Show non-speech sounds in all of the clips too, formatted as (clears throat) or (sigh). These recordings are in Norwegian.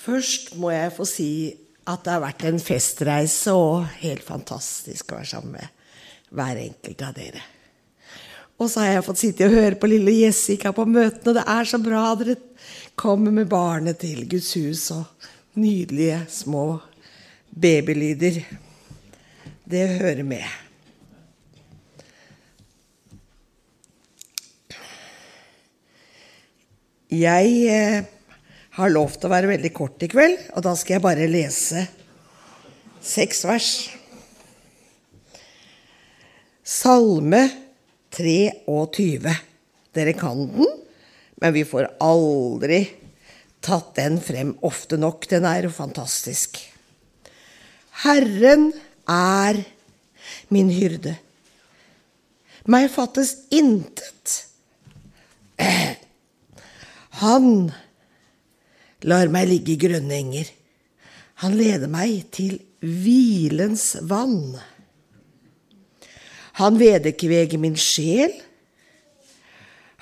Først må jeg få si at det har vært en festreise og helt fantastisk å være sammen med hver enkelt av dere. Og så har jeg fått sitte og høre på lille Jessica på møtene, og det er så bra dere kommer med barnet til Guds hus og nydelige små babylyder. Det hører med. Jeg eh, har lovt å være veldig kort i kveld, og da skal jeg bare lese seks vers. Salme 23. Dere kan den, men vi får aldri tatt den frem ofte nok. Den er fantastisk. Herren er min hyrde. Meg fattes intet. (clears throat) Han lar meg ligge i grønne enger. Han leder meg til hvilens vann. Han vederkveger min sjel.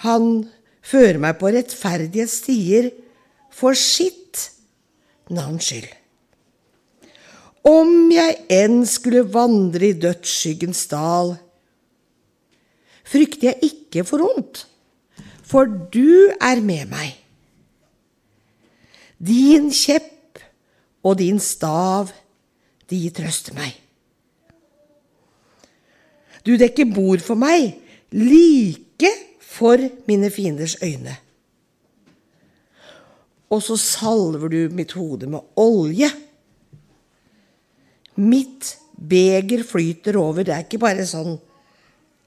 Han fører meg på rettferdige stier for sitt navns skyld. Om jeg enn skulle vandre i dødsskyggens dal, frykter jeg ikke for ondt for du er med meg. Din kjepp og din stav, de trøster meg. Du dekker bord for meg, like for mine fienders øyne. Og så salver du mitt hode med olje. Mitt beger flyter over. Det er ikke bare sånn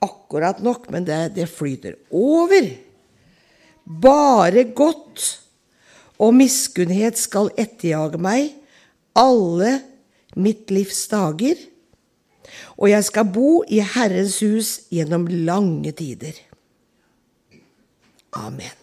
akkurat nok, men det, det flyter over. Bare godt og miskunnhet skal etterjage meg alle mitt livs dager, og jeg skal bo i Herrens hus gjennom lange tider. Amen.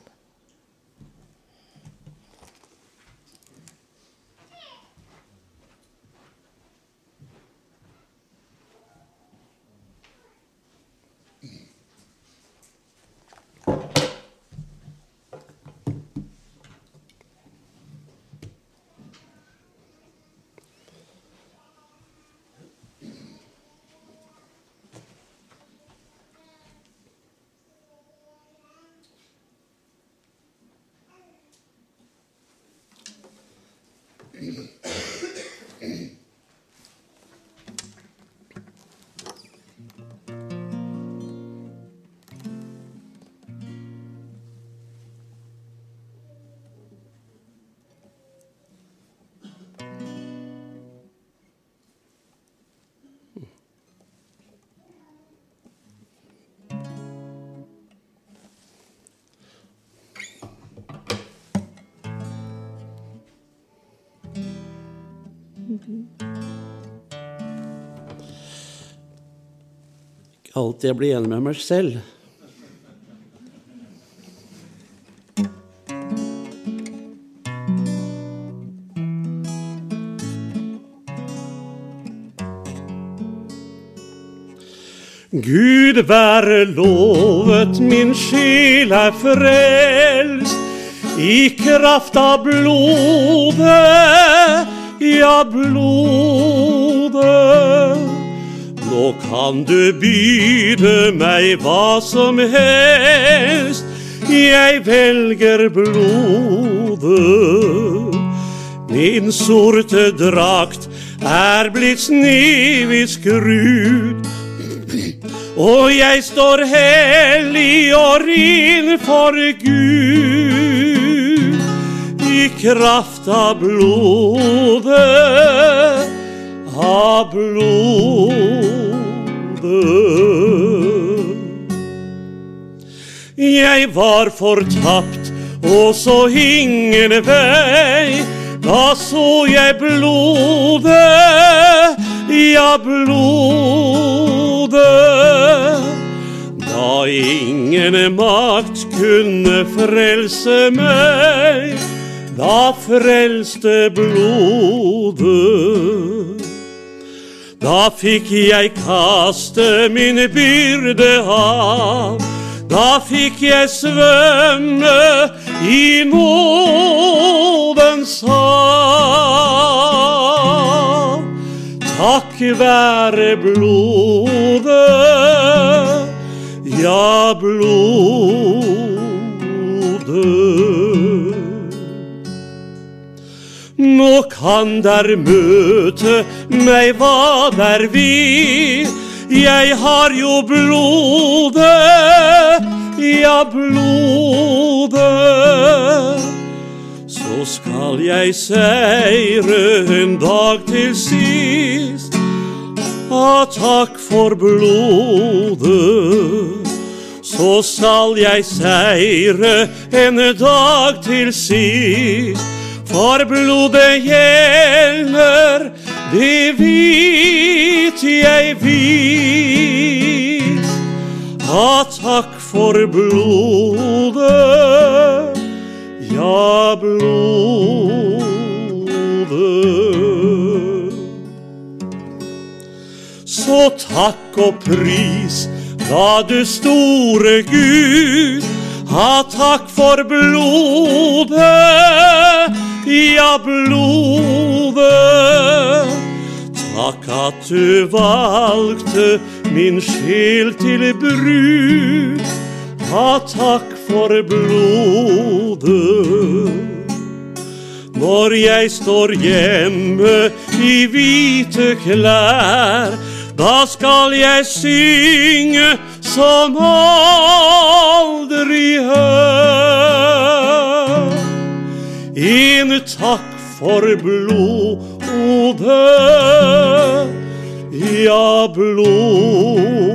Alltid jeg blir enig med meg selv. Gud være lovet, min sjel er frelst i kraft av blodet, ja, blodet. Nå kan du byde meg hva som helst, jeg velger blodet. Min sorte drakt er blitt sniv i skrud, Og jeg står hellig og ren for Gud i kraft av blodet, av blodet. Jeg var fortapt og så ingen vei. Da så jeg blodet, ja, blodet. Da ingen makt kunne frelse meg, da frelste blodet. Da fikk jeg kaste min byrde av. Da fikk jeg svømme i nådens hav. Takk være blodet, ja, blodet. Nå kan der møte meg hva der vil, jeg har jo blodet, ja, blodet. Så skal jeg seire en dag til sist. Ah, takk for blodet. Så skal jeg seire en dag til sist. For blodet gjelder, det vet jeg vis. Ja, takk for blodet ja, blodet. Så takk og pris da du store Gud, ha takk for blodet, ja, blodet. Takk at du valgte min sjel til bruk. Ha takk for blodet. Når jeg står hjemme i hvite klær, da skal jeg synge som aldri hør. En takk for blodet, ja, blodet.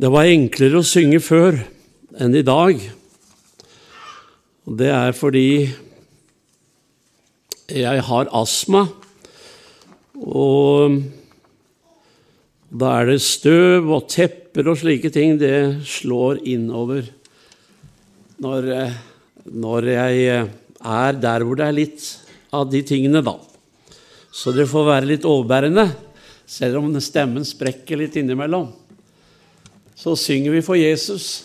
Det var enklere å synge før enn i dag. Og det er fordi jeg har astma, og da er det støv og tepper og slike ting. Det slår innover når, eh, når jeg eh, er der hvor det er litt av de tingene, da. Så det får være litt overbærende, selv om stemmen sprekker litt innimellom. Så synger vi for Jesus.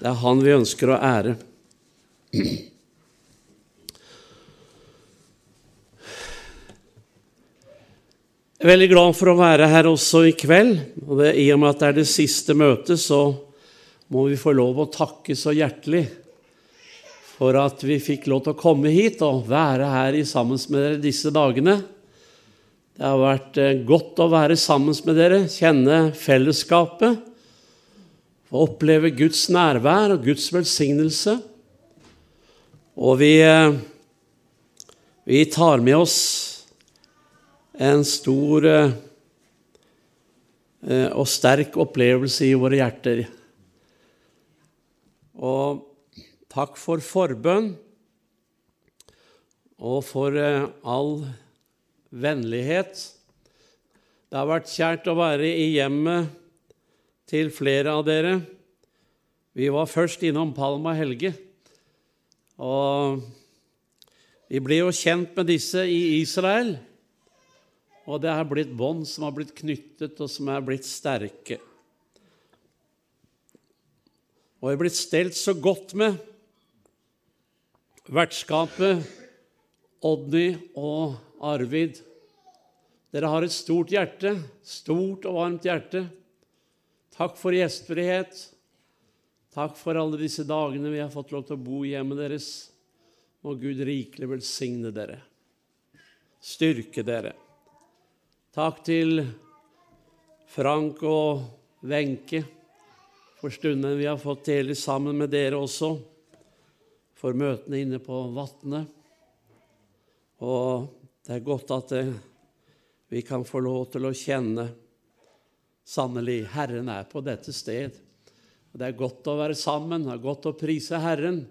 Det er han vi ønsker å ære. Jeg er veldig glad for å være her også i kveld. og det, I og med at det er det siste møtet, så må vi få lov å takke så hjertelig for at vi fikk lov til å komme hit og være her sammen med dere disse dagene. Det har vært eh, godt å være sammen med dere, kjenne fellesskapet, få oppleve Guds nærvær og Guds velsignelse. Og vi, eh, vi tar med oss en stor eh, og sterk opplevelse i våre hjerter. Og takk for forbønn og for all vennlighet. Det har vært kjært å være i hjemmet til flere av dere. Vi var først innom Palma Helge, og vi ble jo kjent med disse i Israel. Og det har blitt bånd som har blitt knyttet, og som er blitt sterke. Og jeg er blitt stelt så godt med vertskapet Odny og Arvid. Dere har et stort hjerte, stort og varmt hjerte. Takk for gjestfrihet. Takk for alle disse dagene vi har fått lov til å bo i hjemmet deres. Må Gud rikelig velsigne dere, styrke dere. Takk til Frank og Wenche for stunden vi har fått dele sammen med dere også, for møtene inne på Vatne. Og det er godt at det, vi kan få lov til å kjenne sannelig Herren er på dette sted. Og Det er godt å være sammen, det er godt å prise Herren,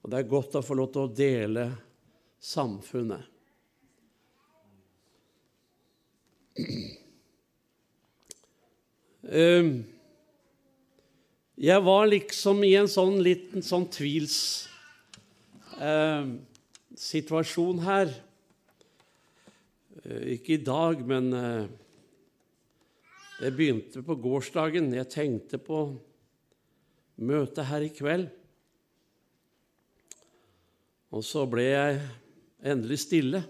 og det er godt å få lov til å dele samfunnet. Ehm, Jeg var liksom i en sånn liten sånn tvils eh, situasjon her. Eh, ikke i dag, men eh, det begynte på gårsdagen. Jeg tenkte på møtet her i kveld. Og så ble jeg endelig stille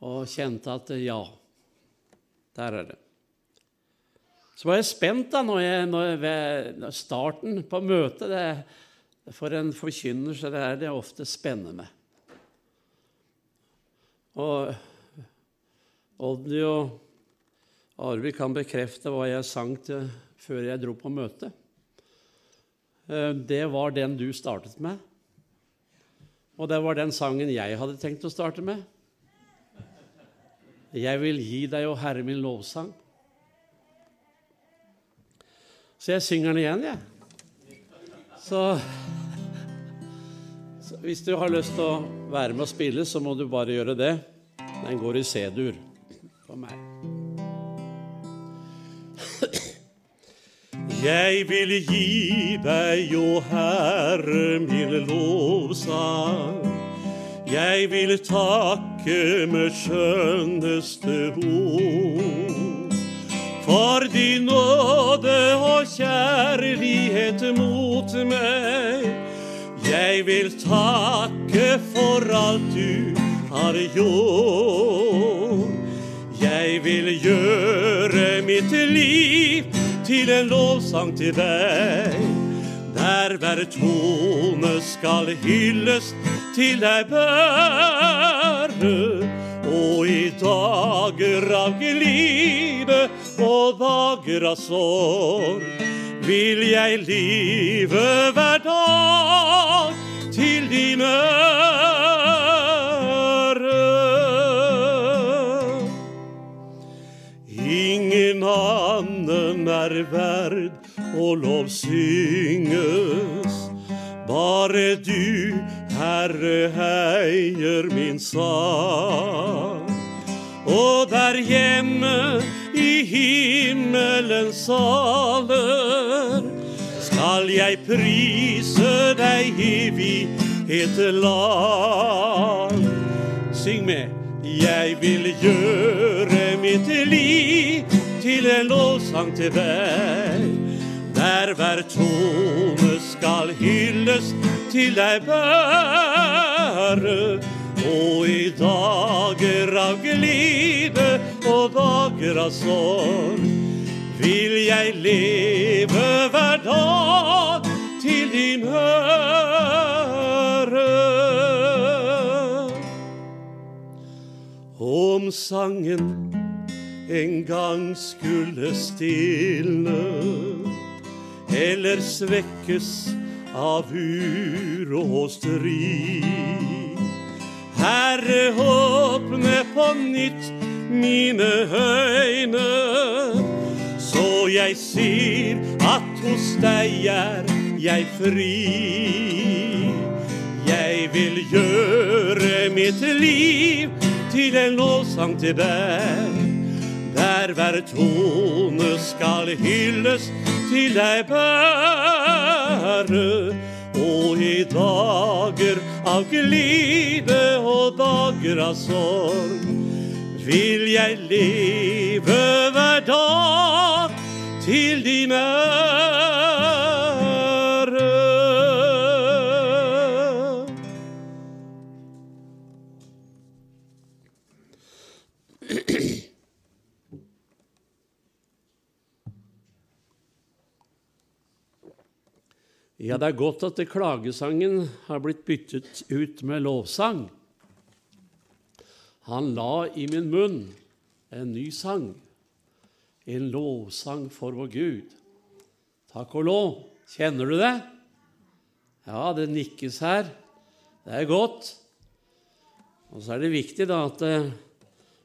og kjente at ja, der er det. Så var jeg spent da når jeg, når jeg, ved starten på møtet. Det, for en forkynner så det er det ofte spennende. Og Odny og Arvid kan bekrefte hva jeg sang til før jeg dro på møte. Eh, det var den du startet med. Og det var den sangen jeg hadde tenkt å starte med. Jeg vil gi deg, å Herre, min lovsang. Så jeg synger den igjen, jeg. Så, så, hvis du har lyst til å være med og spille, så må du bare gjøre det. Den går i C-dur for meg. Jeg vil gi deg, å Herre, min lovsang. Jeg vil takke med skjønneste ord. For din nåde og kjærlighet mot meg. Jeg vil takke for alt du har gjort. Jeg vil gjøre mitt liv til en lovsang til deg. Der hver tone skal hylles til deg bære. Og i dager av glide og dager av sorg vil jeg live hver dag til din ære. Er verd å lovsynges. Bare du, Herre, heier min sang. Og der hjemme i himmelens saler skal jeg prise deg i vidhet lang. Syng med. Jeg vil gjøre mitt liv til en lovsang til deg. Der hver tone skal hylles til deg bære. Og i dager av glede og dager av sorg vil jeg leve hver dag til din ære. Om sangen en gang skulle stilne eller svekkes av uro og strid. Herre, åpne på nytt mine øyne, så jeg ser at hos deg er jeg fri. Jeg vil gjøre mitt liv til en lovsang til deg. Der hver tone skal hylles til deg bære. Og i dager av glede og dager av sorg vil jeg leve hver dag til de ære. Ja, det er godt at klagesangen har blitt byttet ut med lovsang. Han la i min munn en ny sang, en lovsang for vår Gud. Takk og lov. Kjenner du det? Ja, det nikkes her. Det er godt. Og så er det viktig da at eh,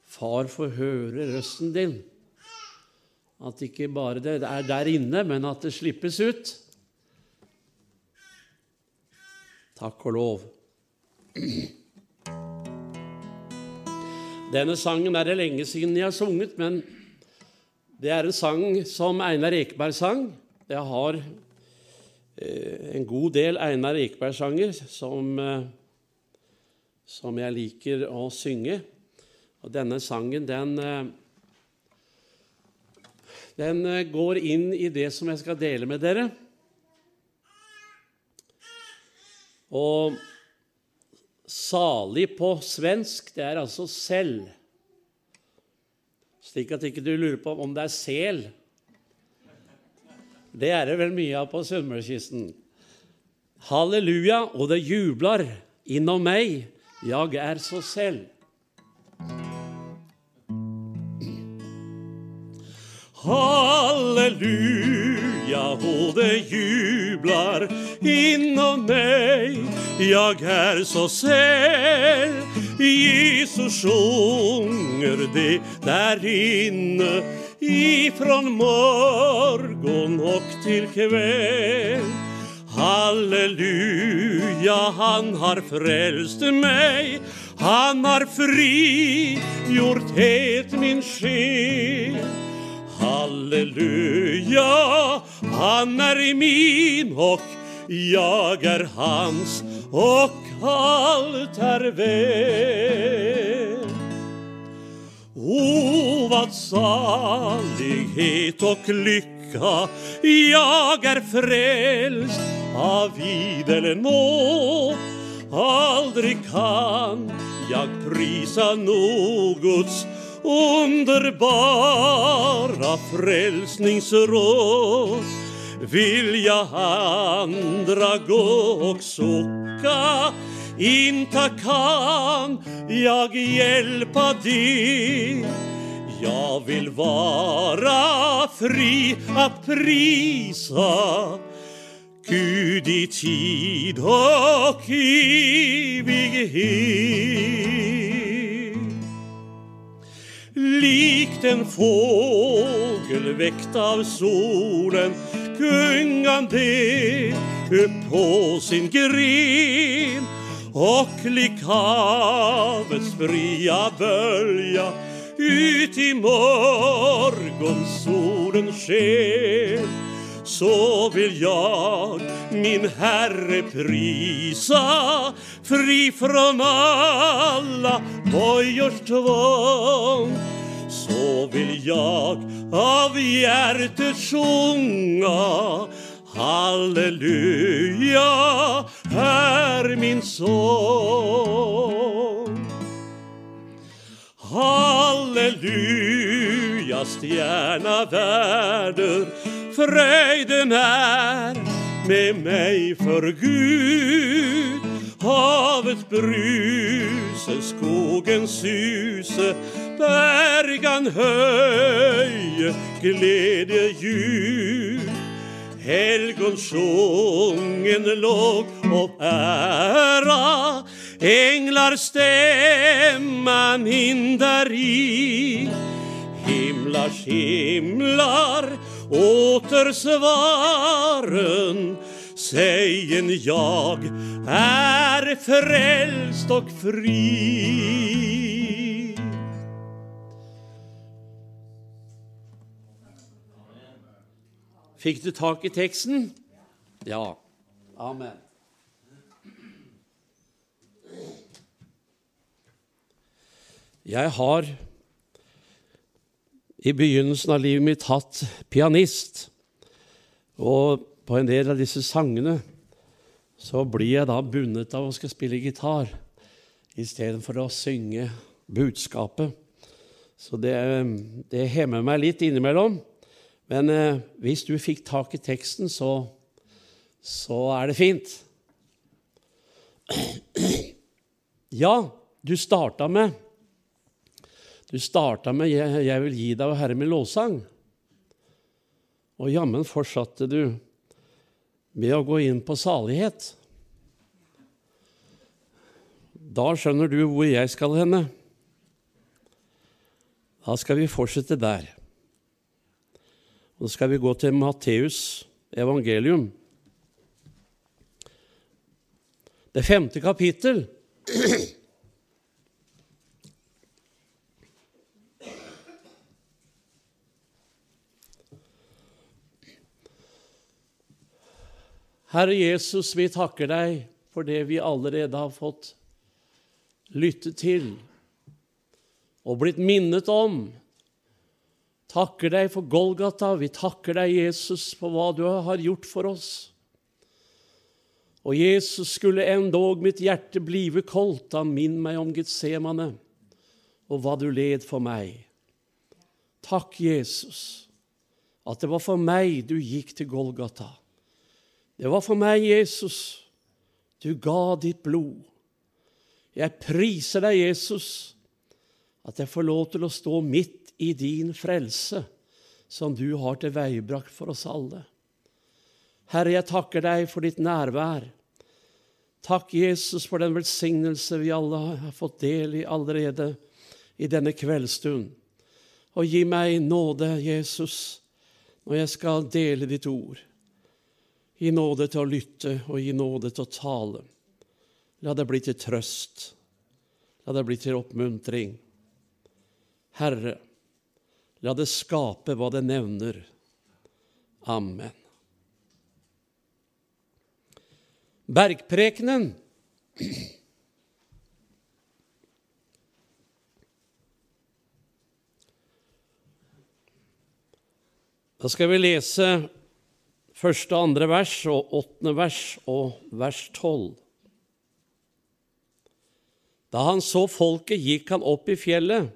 far får høre røsten din. At ikke bare det er der inne, men at det slippes ut. Takk og lov. Denne sangen er det lenge siden jeg har sunget, men det er en sang som Einar Ekeberg sang. Jeg har eh, en god del Einar Ekeberg-sanger som, eh, som jeg liker å synge. Og denne sangen, den eh, Den går inn i det som jeg skal dele med dere. Og salig på svensk, det er altså selv. Slik at ikke du lurer på om det er sel. Det er det vel mye av på Sunnmørskysten. Halleluja, og det jubler innom meg, jeg er så selv. Halleluja, og det jubler innom meg, jeg er så säll. Jesus sjunger det der inne ifrån morgon og til kveld. Halleluja, han har frelst meg, han har frigjort helt min själ. Halleluja, han er min, og jeg er hans, og alt er vel. O, vad salighet och lycka Jag är frälst av idel nåd Aldrig kan jag prisa någots underbara frälsningsråd Vill jag andra gå och sucka inte kan jag hjälpa dig. Jag vill vara fri att prisa Gud i tid och evighet. Likt en fågel väckt av solen gungande upp på sin gren och lik havets fria bölja ut i morgonsolens sken. Så vill jag min Herre prisa fri från alla bojors tvång så vill jag av hjärtat sjunga Halleluja är min sång. Halleluja, stjärna värder, fröjden är med mig för Gud. Havets bruse, skogens suse, bergan höje, glädjeljud. Helgon sjungen låg och ära Änglar stämman hindar i Himlars himlar åter svaren Sägen jag är frälst och fri Fikk du tak i teksten? Ja. Amen. Jeg har i begynnelsen av livet mitt hatt pianist. Og på en del av disse sangene så blir jeg da bundet av å skal spille gitar istedenfor å synge budskapet. Så det, det hemmer meg litt innimellom. Men eh, hvis du fikk tak i teksten, så, så er det fint. (clears throat) Ja, du starta med Du starta med 'Jeg, vil gi deg, og Herre, min lovsang'. Og jammen fortsatte du med å gå inn på salighet. Da skjønner du hvor jeg skal henne. Da skal vi fortsette der. Nå skal vi gå til Matteus evangelium. Det femte kapittel. Herre Jesus, vi takker deg for det vi allerede har fått lytte til og blitt minnet om. Takker deg for Golgata. Vi takker deg, Jesus, for hva du har gjort for oss. Og Jesus skulle endog mitt hjerte blive koldt, da minn meg om Getsemane og hva du led for meg. Takk, Jesus, at det var for meg du gikk til Golgata. Det var for meg, Jesus, du ga ditt blod. Jeg priser deg, Jesus, at jeg får lov til å stå midt i din frelse, som du har tilveiebrakt for oss alle. Herre, jeg takker deg for ditt nærvær. Takk, Jesus, for den velsignelse vi alle har fått del i allerede i denne kveldsstund. Og gi meg nåde, Jesus, når jeg skal dele ditt ord. Gi nåde til å lytte og gi nåde til å tale. La det bli til trøst. La det bli til oppmuntring. Herre, la det skape hva det nevner. Amen. Bergprekenen Da skal vi lese første og andre vers og åttende vers og vers tolv. Da han så folket, gikk han opp i fjellet.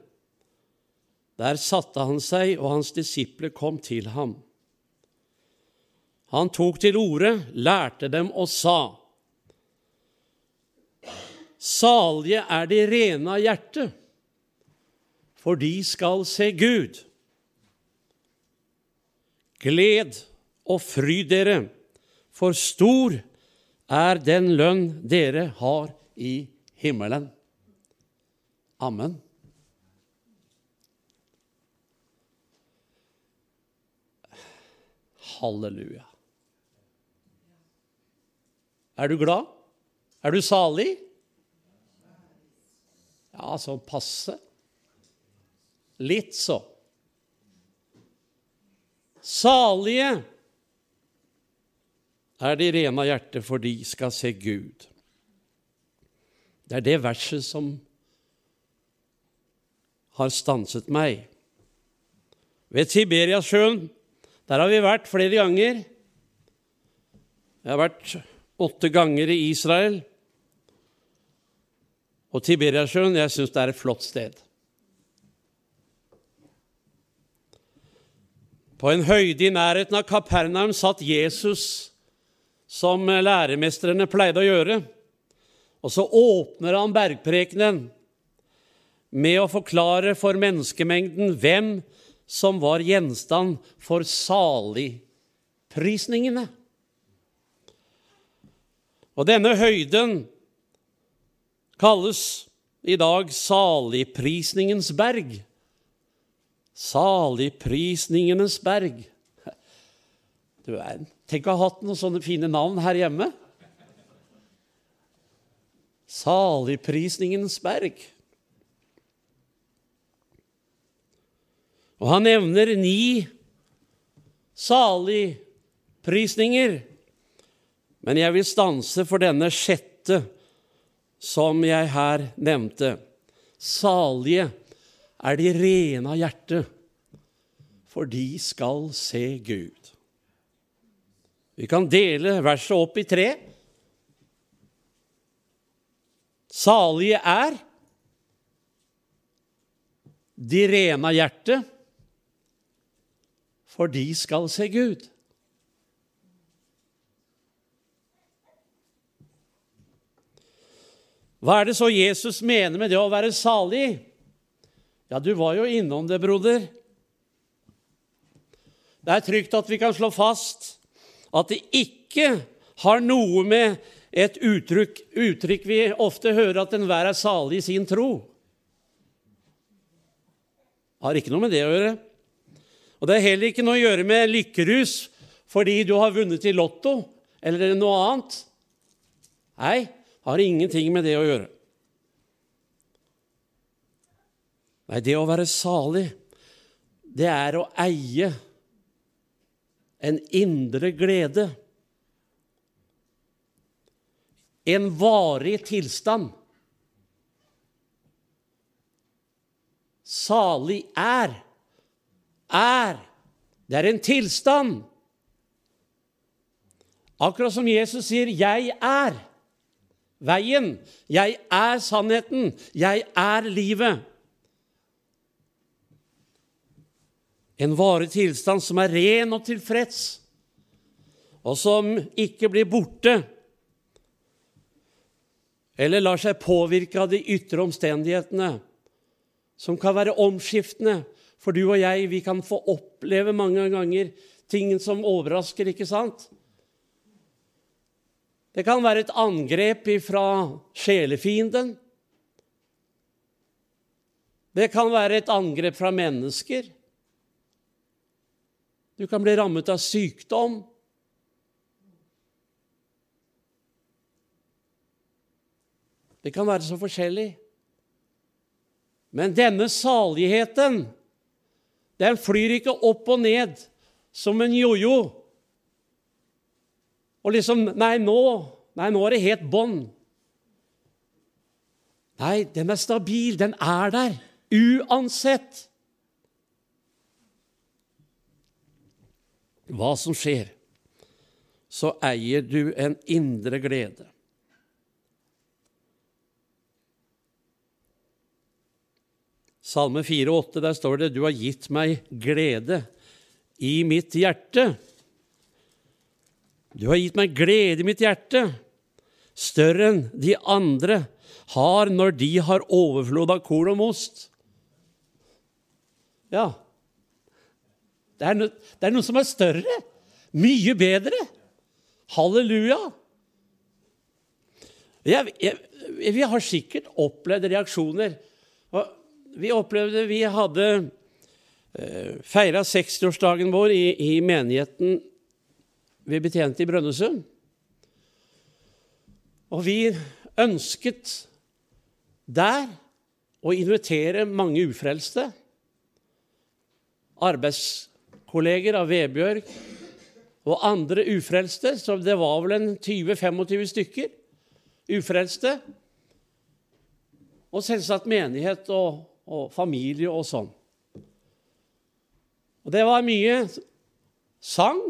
Der satte han seg, og hans disipler kom til ham. Han tok til orde, lærte dem og sa:" Salige er de rene av hjerte, for de skal se Gud. Gled og fryd dere, for stor er den lønn dere har i himmelen. Amen. Halleluja. Er du glad? Er du salig? Ja, sånn passe. Litt så. Salige er de rene av hjerte, for de skal se Gud. Det er det verset som har stanset meg. Ved Tiberiasjøen, der har vi vært flere ganger. Jeg har vært åtte ganger i Israel. Og Tiberiasjøen, jeg syns det er et flott sted. På en høyde i nærheten av Kapernaum satt Jesus, som læremestrene pleide å gjøre. Og så åpner han bergprekenen med å forklare for menneskemengden hvem som var gjenstand for saligprisningene. Og denne høyden kalles i dag saligprisningens berg. Saligprisningenes berg. Du Tenk å ha hatt noen sånne fine navn her hjemme. Saligprisningens berg. Og han nevner ni saligprisninger. Men jeg vil stanse for denne sjette som jeg her nevnte. Salige er de rene av hjerte, for de skal se Gud. Vi kan dele verset opp i tre. Salige er de rene av hjerte, for de skal se Gud. Hva er det så Jesus mener med det å være salig? Ja, du var jo innom det, broder. Det er trygt at vi kan slå fast at det ikke har noe med et uttrykk, uttrykk vi ofte hører at enhver er salig i sin tro. Har ikke noe med det å gjøre. Og det er heller ikke noe å gjøre med lykkerus fordi du har vunnet i Lotto eller noe annet. Nei, har ingenting med det å gjøre. Nei, det å være salig, det er å eie en indre glede en varig tilstand. Salig er. Er. Det er en tilstand. Akkurat som Jesus sier 'Jeg er veien', 'Jeg er sannheten', 'Jeg er livet'. En varig tilstand som er ren og tilfreds, og som ikke blir borte eller lar seg påvirke av de ytre omstendighetene, som kan være omskiftende. For du og jeg, vi kan få oppleve mange ganger ting som overrasker, ikke sant? Det kan være et angrep fra sjelefienden. Det kan være et angrep fra mennesker. Du kan bli rammet av sykdom. Det kan være så forskjellig. Men denne saligheten, den flyr ikke opp og ned som en jojo. Og liksom Nei, nå, nei, nå er det helt bånn. Nei, den er stabil. Den er der. Uansett hva som skjer, så eier du en indre glede. Salme 4,8, der står det 'Du har gitt meg glede i mitt hjerte'. Du har gitt meg glede i mitt hjerte, større enn de andre har når de har overflod av korn og most. Ja, det er, no, det er noe som er større, mye bedre. Halleluja. Jeg, jeg, vi har sikkert opplevd reaksjoner. Vi opplevde Vi hadde eh, feira 60-årsdagen vår i, i menigheten vi betjente i Brønnøysund. Og vi ønsket der å invitere mange ufrelste. Arbeidskolleger av Vebjørg og andre ufrelste. Så det var vel en 20-25 stykker ufrelste. Og selvsagt menighet og, og familie og sånn. Og det var mye sang,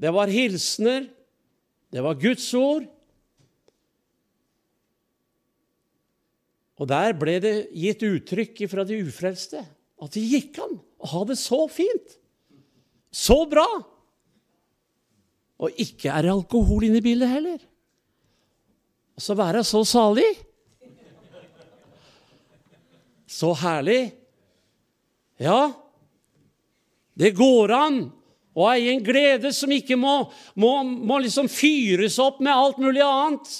det var hilsener, det var Guds ord. Og der ble det gitt uttrykk fra de ufrelste at det gikk an å ha det så fint, så bra. Og ikke er det alkohol inne i bildet heller. Og så være så salig. Så herlig. Ja, det går an å eie en glede som ikke må, må, må liksom fyres opp med alt mulig annet.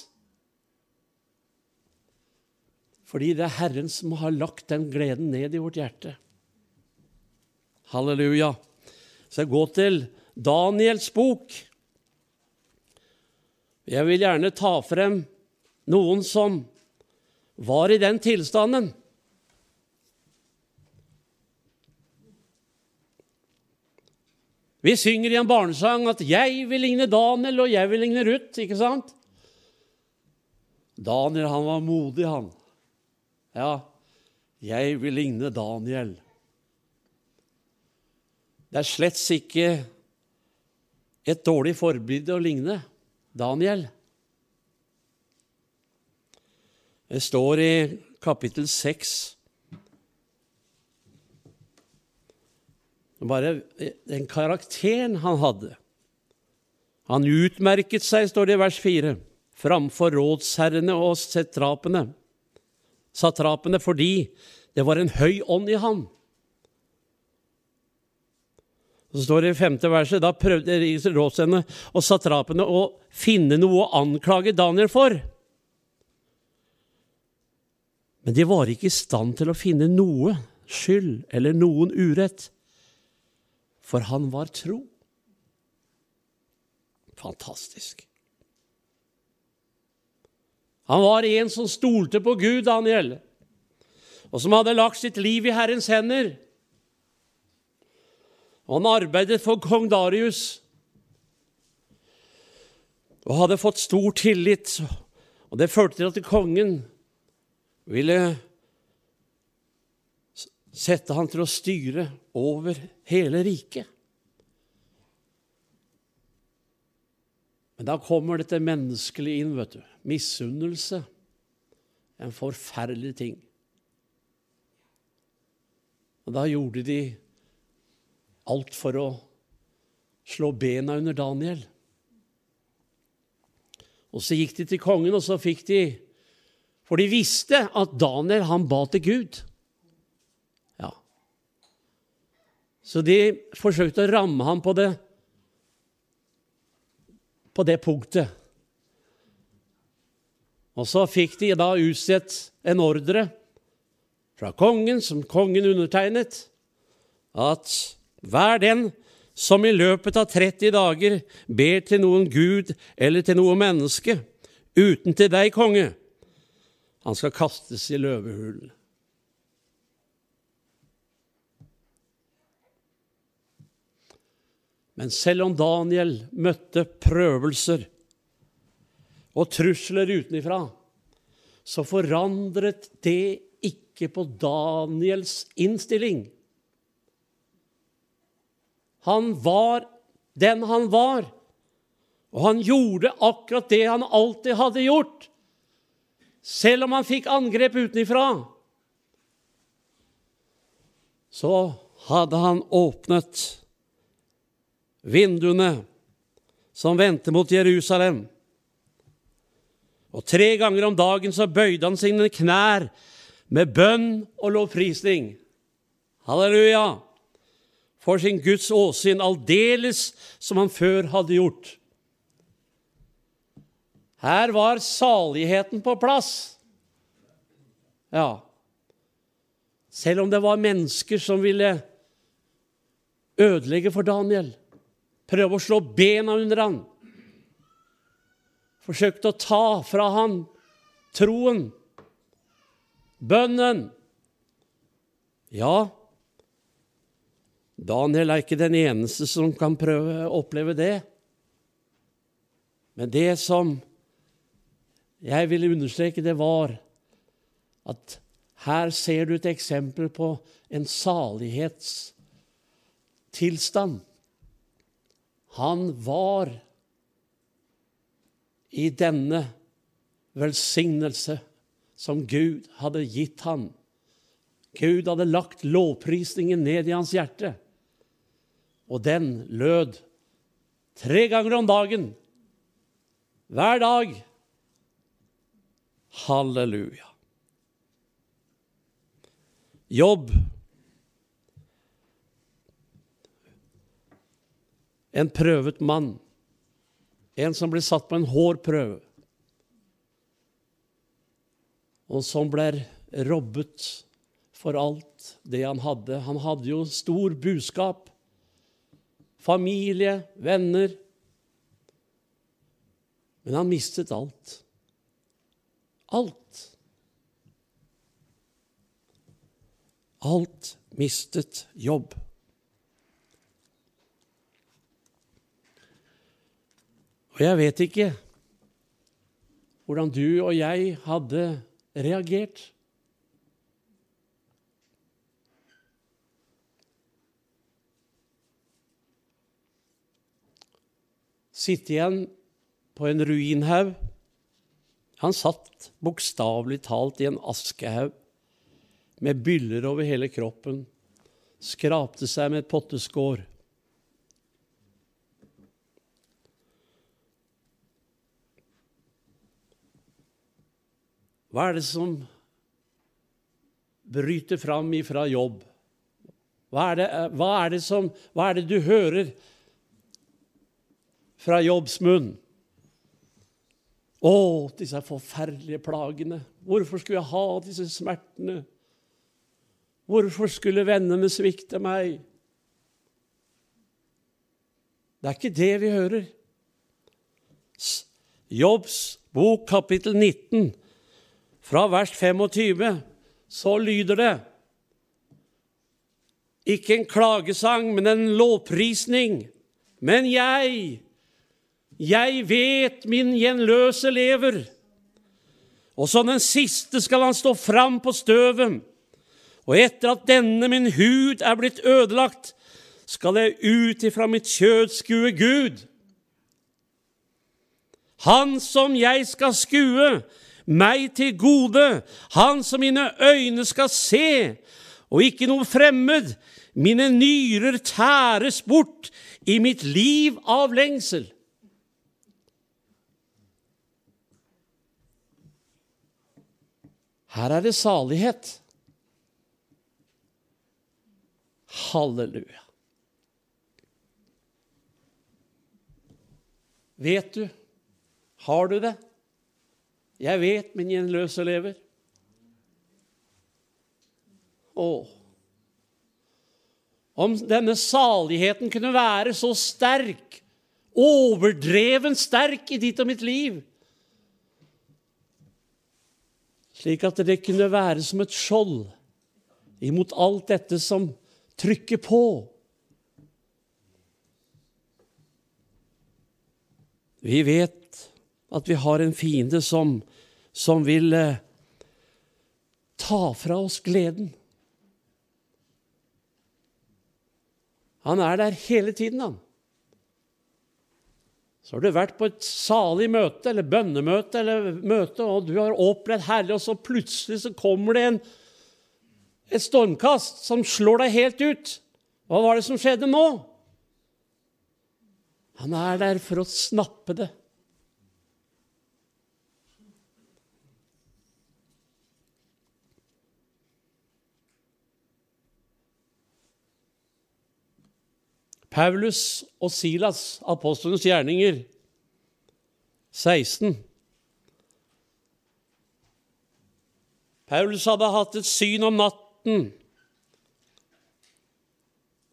Fordi det er Herren som har lagt den gleden ned i vårt hjerte. Halleluja. Så jeg går til Daniels bok. Jeg vil gjerne ta frem noen som var i den tilstanden. Vi synger i en barnesang at 'jeg vil ligne Daniel, og jeg vil ligne Ruth'. Ikke sant? Daniel, han var modig, han. Ja, jeg vil ligne Daniel. Det er slett ikke et dårlig forbilde å ligne Daniel. Det står i kapittel 6 Bare den karakteren han hadde. Han utmerket seg, står det i vers 4, framfor rådsherrene og satrapene, satrapene fordi det var en høy ånd i han. Så står det i femte verset da prøvde rådsherrene og satrapene å finne noe å anklage Daniel for. Men de var ikke i stand til å finne noe skyld eller noen urett for han var tro. Fantastisk. Han var en som stolte på Gud, Daniel, og som hadde lagt sitt liv i Herrens hender. Og han arbeidet for kong Darius. og hadde fått stor tillit. Og det førte til at kongen ville sette han til å styre over hele riket. Men da kommer dette menneskelige inn, vet du. Misunnelse. En forferdelig ting. Og da gjorde de alt for å slå bena under Daniel. Og så gikk de til kongen, og så fikk de For de visste at Daniel, han ba til Gud. Ja. Så de forsøkte å ramme ham på det på det punktet. Og så fikk de da utstedt en ordre fra kongen, som kongen undertegnet, at hver den som i løpet av 30 dager ber til noen gud eller til noe menneske, uten til deg, konge, han skal kastes i løvehulen. Men selv om Daniel møtte prøvelser og trusler utenifra, så forandret det ikke på Daniels innstilling. Han var den han var, og han gjorde akkurat det han alltid hadde gjort, selv om han fikk angrep utenifra. Så hadde han åpnet vinduene som vendte mot Jerusalem. Og tre ganger om dagen så bøyde han sine knær med bønn og lovprisning. Halleluja! For sin Guds åsyn, aldeles som han før hadde gjort. Her var saligheten på plass. Ja. Selv om det var mennesker som ville ødelegge for Daniel prøve å slå bena under han. Forsøkte å ta fra han troen, bønnen. Ja, Daniel er ikke den eneste som kan prøve å oppleve det. Men det som jeg ville understreke, det var at her ser du et eksempel på en salighetstilstand. Han var i denne velsignelse som Gud hadde gitt ham. Gud hadde lagt lovprisningen ned i hans hjerte, og den lød tre ganger om dagen, hver dag. Halleluja. Jobb en prøvet mann, en som ble satt på en hård prøve, og som ble robbet for alt det han hadde. Han hadde jo stor buskap, familie, venner. Men han mistet alt. Alt. Alt mistet jobb. Og jeg vet ikke hvordan du og jeg hadde reagert. Sitte igjen på en ruinhaug. Han satt bokstavelig talt i en askehaug med byller over hele kroppen, skrapte seg med et potteskår. Hva er det som bryter fram ifra jobb? Hva er det, hva er det, som, hva er det du hører fra jobbs munn? Å, disse forferdelige plagene. Hvorfor skulle jeg ha disse smertene? Hvorfor skulle vennene svikte meg? Det er ikke det vi hører. Jobbs bok, kapittel 19, fra vers 25 så lyder det ikke en klagesang, men en lovprisning. Men jeg, Jeg vet min gjenløse lever. Og som den siste skal han stå fram på støvet. Og etter at denne min hud er blitt ødelagt, skal jeg ut ifra mitt kjød skue Gud. Han som jeg skal skue, meg til gode, han som mine øyne skal se, og ikke noe fremmed. Mine nyrer tæres bort i mitt liv av lengsel. Her er det salighet. Halleluja. Vet du? Har du det? Jeg vet min gjenløse lever. Å, om denne saligheten kunne være så sterk, overdreven sterk i ditt og mitt liv, slik at det kunne være som et skjold imot alt dette som trykker på. Vi vet at vi har en fiende som, som vil eh, ta fra oss gleden. Han er der hele tiden, han. Så har du vært på et salig møte eller bønnemøte eller møte, og du har opplevd herlig, og så plutselig så kommer det en, et stormkast som slår deg helt ut. Hva var det som skjedde nå? Han er der for å snappe det. Paulus og Silas, apostlenes gjerninger, 16. Paulus hadde hatt et syn om natten.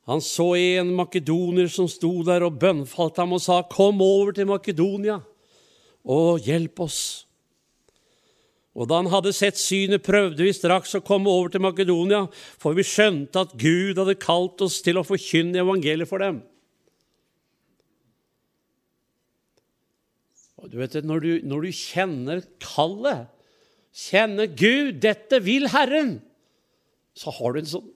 Han så en makedoner som sto der og bønnfalt ham og sa, 'Kom over til Makedonia og hjelp oss.' Og da han hadde sett synet, prøvde vi straks å komme over til Makedonia, for vi skjønte at Gud hadde kalt oss til å forkynne evangeliet for dem. Og du vet, når du, når du kjenner kallet, kjenner Gud, dette vil Herren, så har du en sånn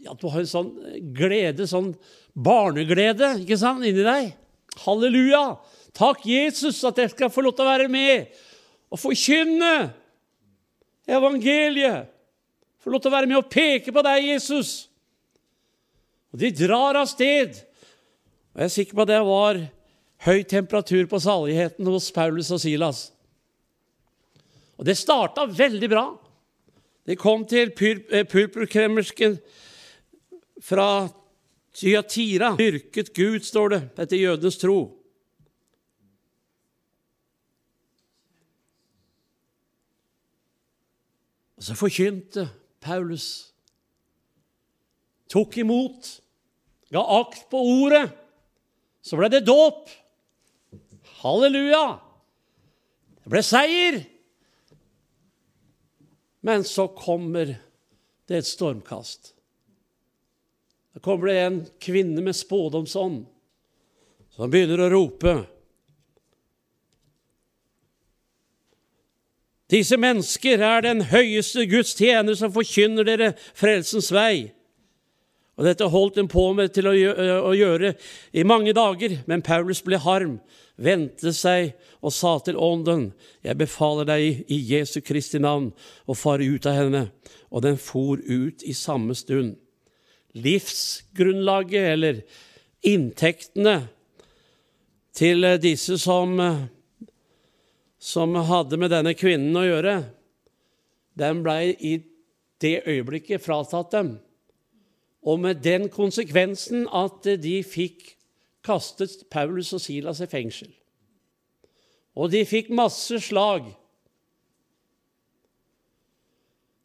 ja, du har en sånn glede, sånn barneglede, ikke sant, inni deg. Halleluja! Takk, Jesus, at jeg skal få lov til å være med og forkynne evangeliet. Få lov til å være med og peke på deg, Jesus. Og de drar av sted. Og Jeg er sikker på at det var høy temperatur på saligheten hos Paulus og Silas. Og det starta veldig bra. De kom til eh, purpurkremmersken fra Tyatira. Dyrket Gud, står det, etter jødenes tro. Og så forkynte Paulus. Tok imot, ga akt på ordet. Så ble det dåp. Halleluja! Det ble seier. Men så kommer det et stormkast. Da kommer det en kvinne med spådomsånd som begynner å rope. Disse mennesker er den høyeste Guds tjener som forkynner dere frelsens vei. Og Dette holdt de på med til å gjøre i mange dager, men Paulus ble harm, vendte seg og sa til ånden, jeg befaler deg i Jesu Kristi navn å fare ut av henne. Og den for ut i samme stund. Livsgrunnlaget, eller inntektene, til disse som som hadde med denne kvinnen å gjøre, den blei i det øyeblikket fratatt dem. Og med den konsekvensen at de fikk kastet Paulus og Silas i fengsel. Og de fikk masse slag.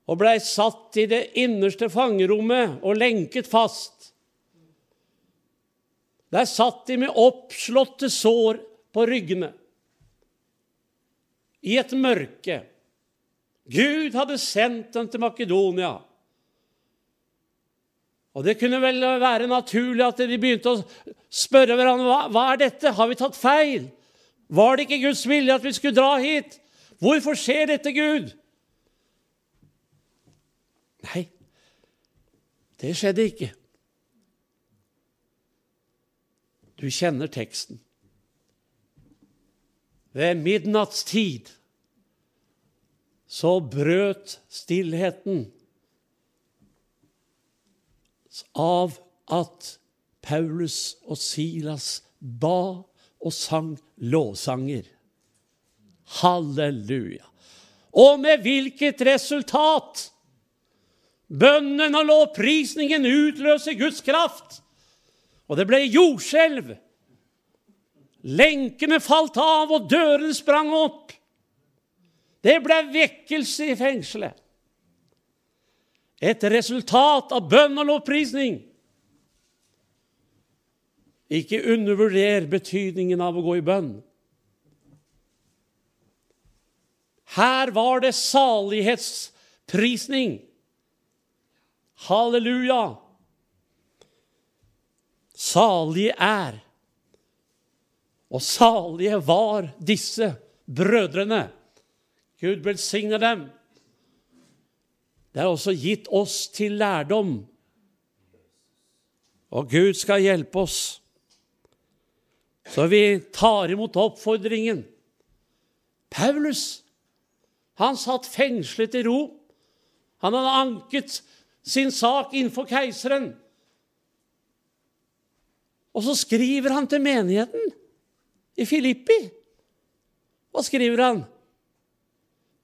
Og blei satt i det innerste fangerommet og lenket fast. Der satt de med oppslåtte sår på ryggene i et mørke. Gud hadde sendt dem til Makedonia. Og Det kunne vel være naturlig at de begynte å spørre hverandre hva, hva er dette? Har vi tatt feil? Var det ikke Guds vilje at vi skulle dra hit? Hvorfor skjer dette, Gud? Nei, det skjedde ikke. Du kjenner teksten. Ved midnattstid så brøt stillheten av at Paulus og Silas ba og sang lovsanger. Halleluja. Og med hvilket resultat? Bønnen og lovprisningen utløser Guds kraft. Og det ble jordskjelv. Lenkene falt av, og dørene sprang opp. Det ble vekkelse i fengselet. Et resultat av bønn og lovprisning. Ikke undervurder betydningen av å gå i bønn. Her var det salighetsprisning. Halleluja! Salige er, og salige var disse brødrene. Gud velsigne dem. Det er også gitt oss til lærdom. Og Gud skal hjelpe oss. Så vi tar imot oppfordringen. Paulus, han satt fengslet i ro. Han hadde anket sin sak innenfor keiseren. Og så skriver han til menigheten i Filippi. Hva skriver han?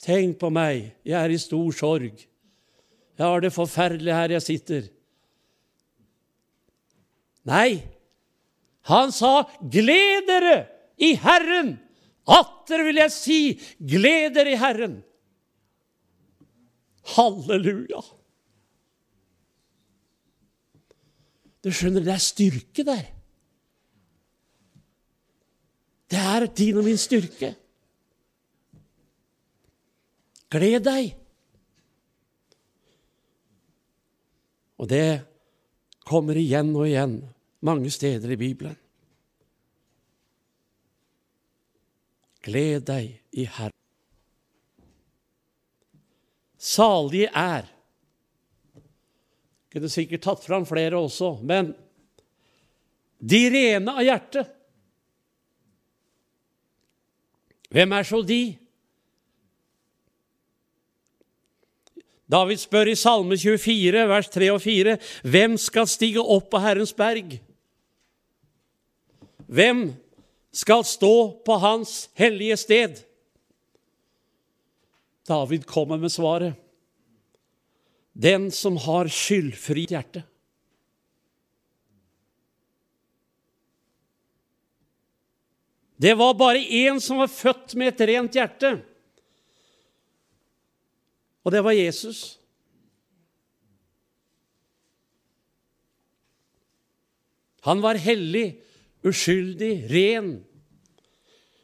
Tenk på meg, jeg er i stor sorg. Jeg har det forferdelig her jeg sitter. Nei, han sa, 'Gled dere i Herren'. Atter vil jeg si, 'Gled dere i Herren'. Halleluja. Du skjønner, det er styrke der. Det er din og min styrke. Gled deg. Og det kommer igjen og igjen mange steder i Bibelen. Gled deg i Herren. Salige er Kunne sikkert tatt fram flere også, men de rene av hjerte. Hvem er så de? David spør i Salme 24, vers 3 og 4, hvem skal stige opp på Herrens berg? Hvem skal stå på Hans hellige sted? David kommer med svaret. Den som har skyldfri hjerte. Det var bare én som var født med et rent hjerte, og det var Jesus. Han var hellig, uskyldig, ren,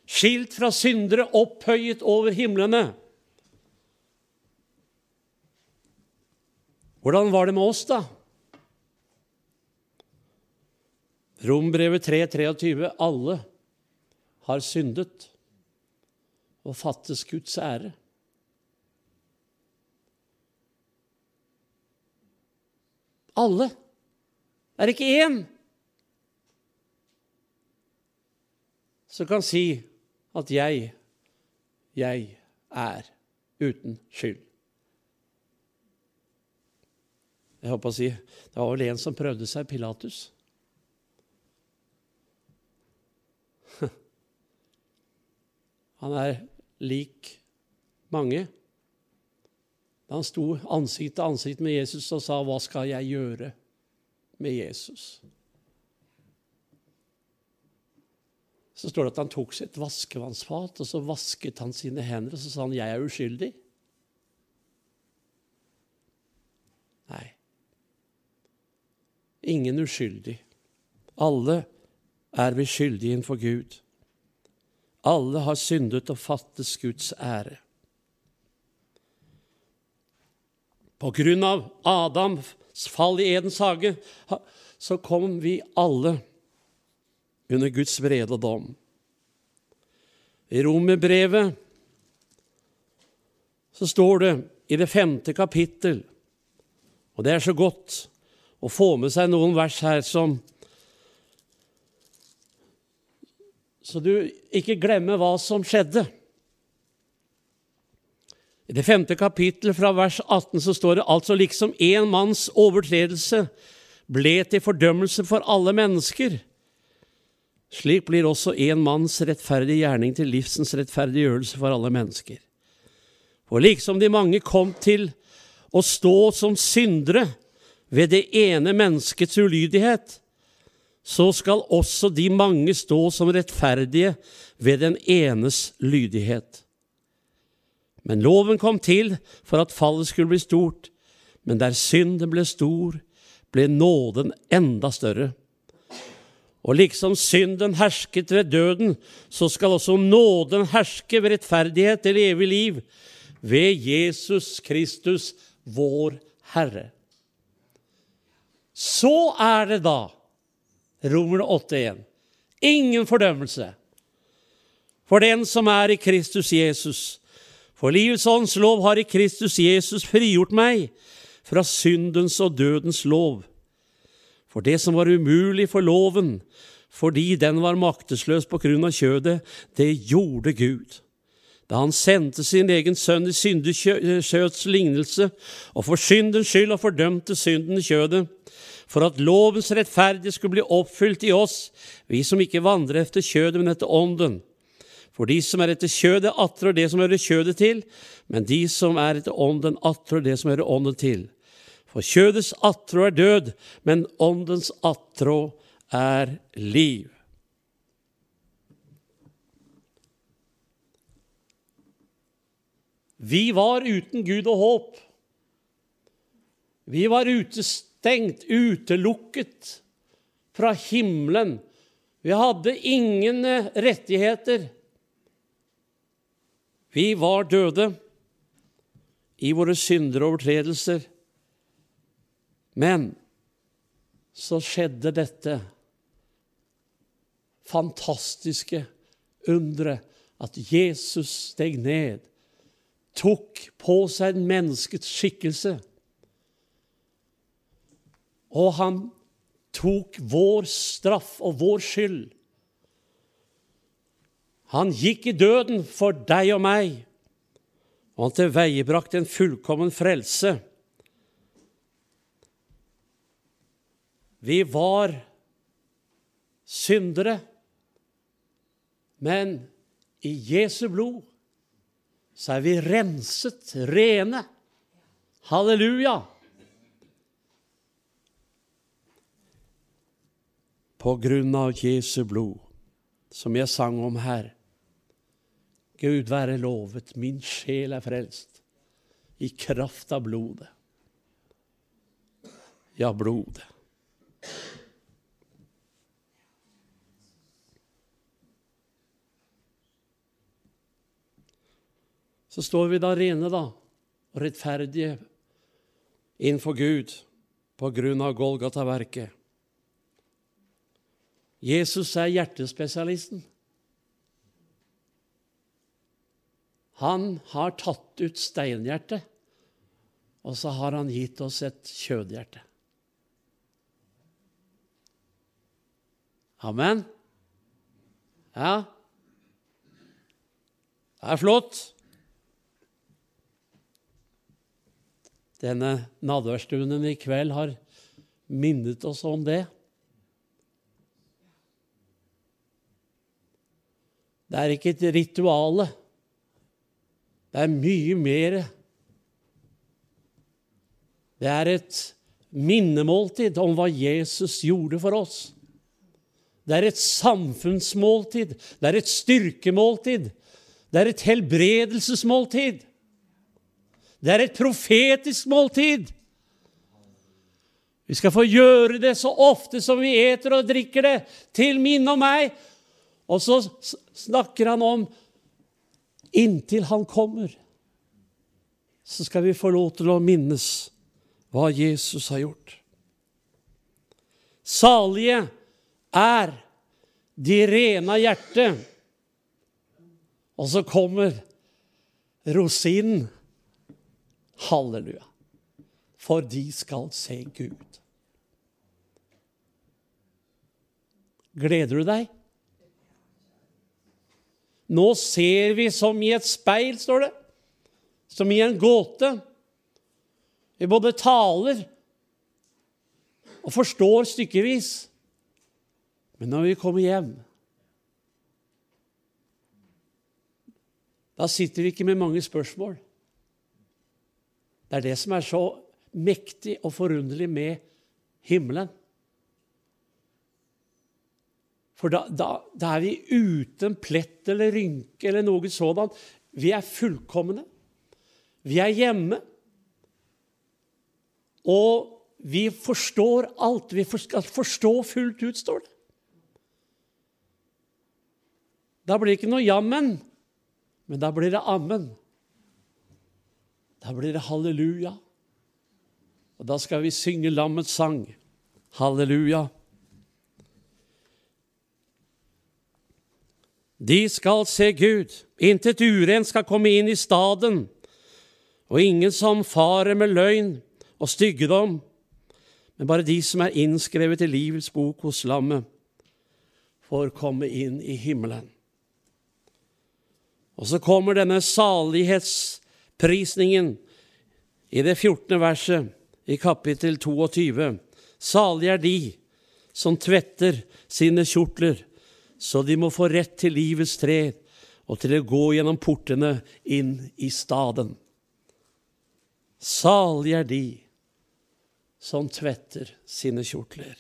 skilt fra syndere, opphøyet over himlene. Hvordan var det med oss, da? Rombrevet 3,23.: Alle har syndet og fattes Guds ære. Alle. Det er ikke én som kan si at jeg, jeg er uten skyld. Jeg håper å si, Det var vel en som prøvde seg, Pilatus. Han er lik mange. Da han sto ansikt til ansikt med Jesus og sa, 'Hva skal jeg gjøre med Jesus?' Så står det at han tok sitt vaskevannsfat, og så vasket han sine hender, og så sa han, 'Jeg er uskyldig'. Nei. Ingen uskyldig. Alle er vi skyldige innenfor Gud. Alle har syndet og fattes Guds ære. På grunn av Adams fall i Edens hage så kom vi alle under Guds vrede dom. I Romerbrevet så står det i det femte kapittel, og det er så godt å få med seg noen vers her som Så du ikke glemmer hva som skjedde. I det femte kapittel fra vers 18 så står det altså liksom én manns overtredelse ble til fordømmelse for alle mennesker. Slik blir også en manns rettferdige gjerning til livsens rettferdiggjørelse for alle mennesker. For liksom de mange kom til å stå som syndere ved det ene menneskets ulydighet, så skal også de mange stå som rettferdige ved den enes lydighet. Men loven kom til for at fallet skulle bli stort, men der synden ble stor, ble nåden enda større. Og liksom synden hersket ved døden, så skal også nåden herske ved rettferdighet til evig liv, ved Jesus Kristus, vår Herre. Så er det da, Romerne 8,1, ingen fordømmelse for den som er i Kristus Jesus. For livets ånds lov har i Kristus Jesus frigjort meg fra syndens og dødens lov. For det som var umulig for loven, fordi den var maktesløs på grunn av kjødet, det gjorde Gud. Da han sendte sin egen sønn i syndekjøds lignelse, og for syndens skyld og fordømte synden i kjødet, for at lovens rettferdige skulle bli oppfylt i oss, vi som ikke vandrer etter kjødet, men etter ånden. For de som er etter kjødet, atrer det som hører kjødet til, men de som er etter ånden, atrer det som hører ånden til. For kjødets attrå er død, men åndens attrå er liv. Vi var uten Gud og håp. Vi var utestengt, utelukket fra himmelen. Vi hadde ingen eh, rettigheter. Vi var døde i våre synder og overtredelser. Men så skjedde dette fantastiske underet at Jesus steg ned tok på seg menneskets skikkelse. Og han tok vår straff og vår skyld. Han gikk i døden for deg og meg, og han tilveiebrakte en fullkommen frelse. Vi var syndere, men i Jesu blod så er vi renset, rene. Halleluja! På grunn av Jesu blod, som jeg sang om her. Gud være lovet, min sjel er frelst i kraft av blodet. Ja, blodet. så står vi da rene da, og rettferdige innenfor Gud på grunn av Golgata-verket. Jesus er hjertespesialisten. Han har tatt ut steinhjertet, og så har han gitt oss et kjødhjerte. Amen. Ja. Det er flott. Denne nadværstunden i kveld har minnet oss om det. Det er ikke et rituale. Det er mye mer. Det er et minnemåltid om hva Jesus gjorde for oss. Det er et samfunnsmåltid. Det er et styrkemåltid. Det er et helbredelsesmåltid. Det er et profetisk måltid. Vi skal få gjøre det så ofte som vi eter og drikker det, til minne om meg. Og så snakker han om inntil han kommer, så skal vi få lov til å minnes hva Jesus har gjort. Salige er de rene av hjerte, Og så kommer rosinen. Halleluja. For de skal se Gud. Gleder du deg? Nå ser vi som i et speil, står det. Som i en gåte. Vi både taler og forstår stykkevis. Men når vi kommer hjem, da sitter vi ikke med mange spørsmål. Det er det som er så mektig og forunderlig med himmelen. For da, da, da, er vi uten plett eller rynke eller noe sådant. Vi er fullkomne. Vi er hjemme. Og vi forstår alt. Vi skal forstå fullt ut, står det. Da blir det ikke noe jammen, men da blir det ammen. Da blir det halleluja. Og da skal vi synge lammets sang. Halleluja. De skal se Gud, intet urent skal komme inn i staden, og ingen som farer med løgn og styggedom, men bare de som er innskrevet i livets bok hos lammet, får komme inn i himmelen. Og så kommer denne salighetsprisningen i det 14. verset i kapittel 22. Salige er de som tvetter sine kjortler så de må få rett til livets tre og til å gå gjennom portene inn i staden. Salig er de som tvetter sine kjortler.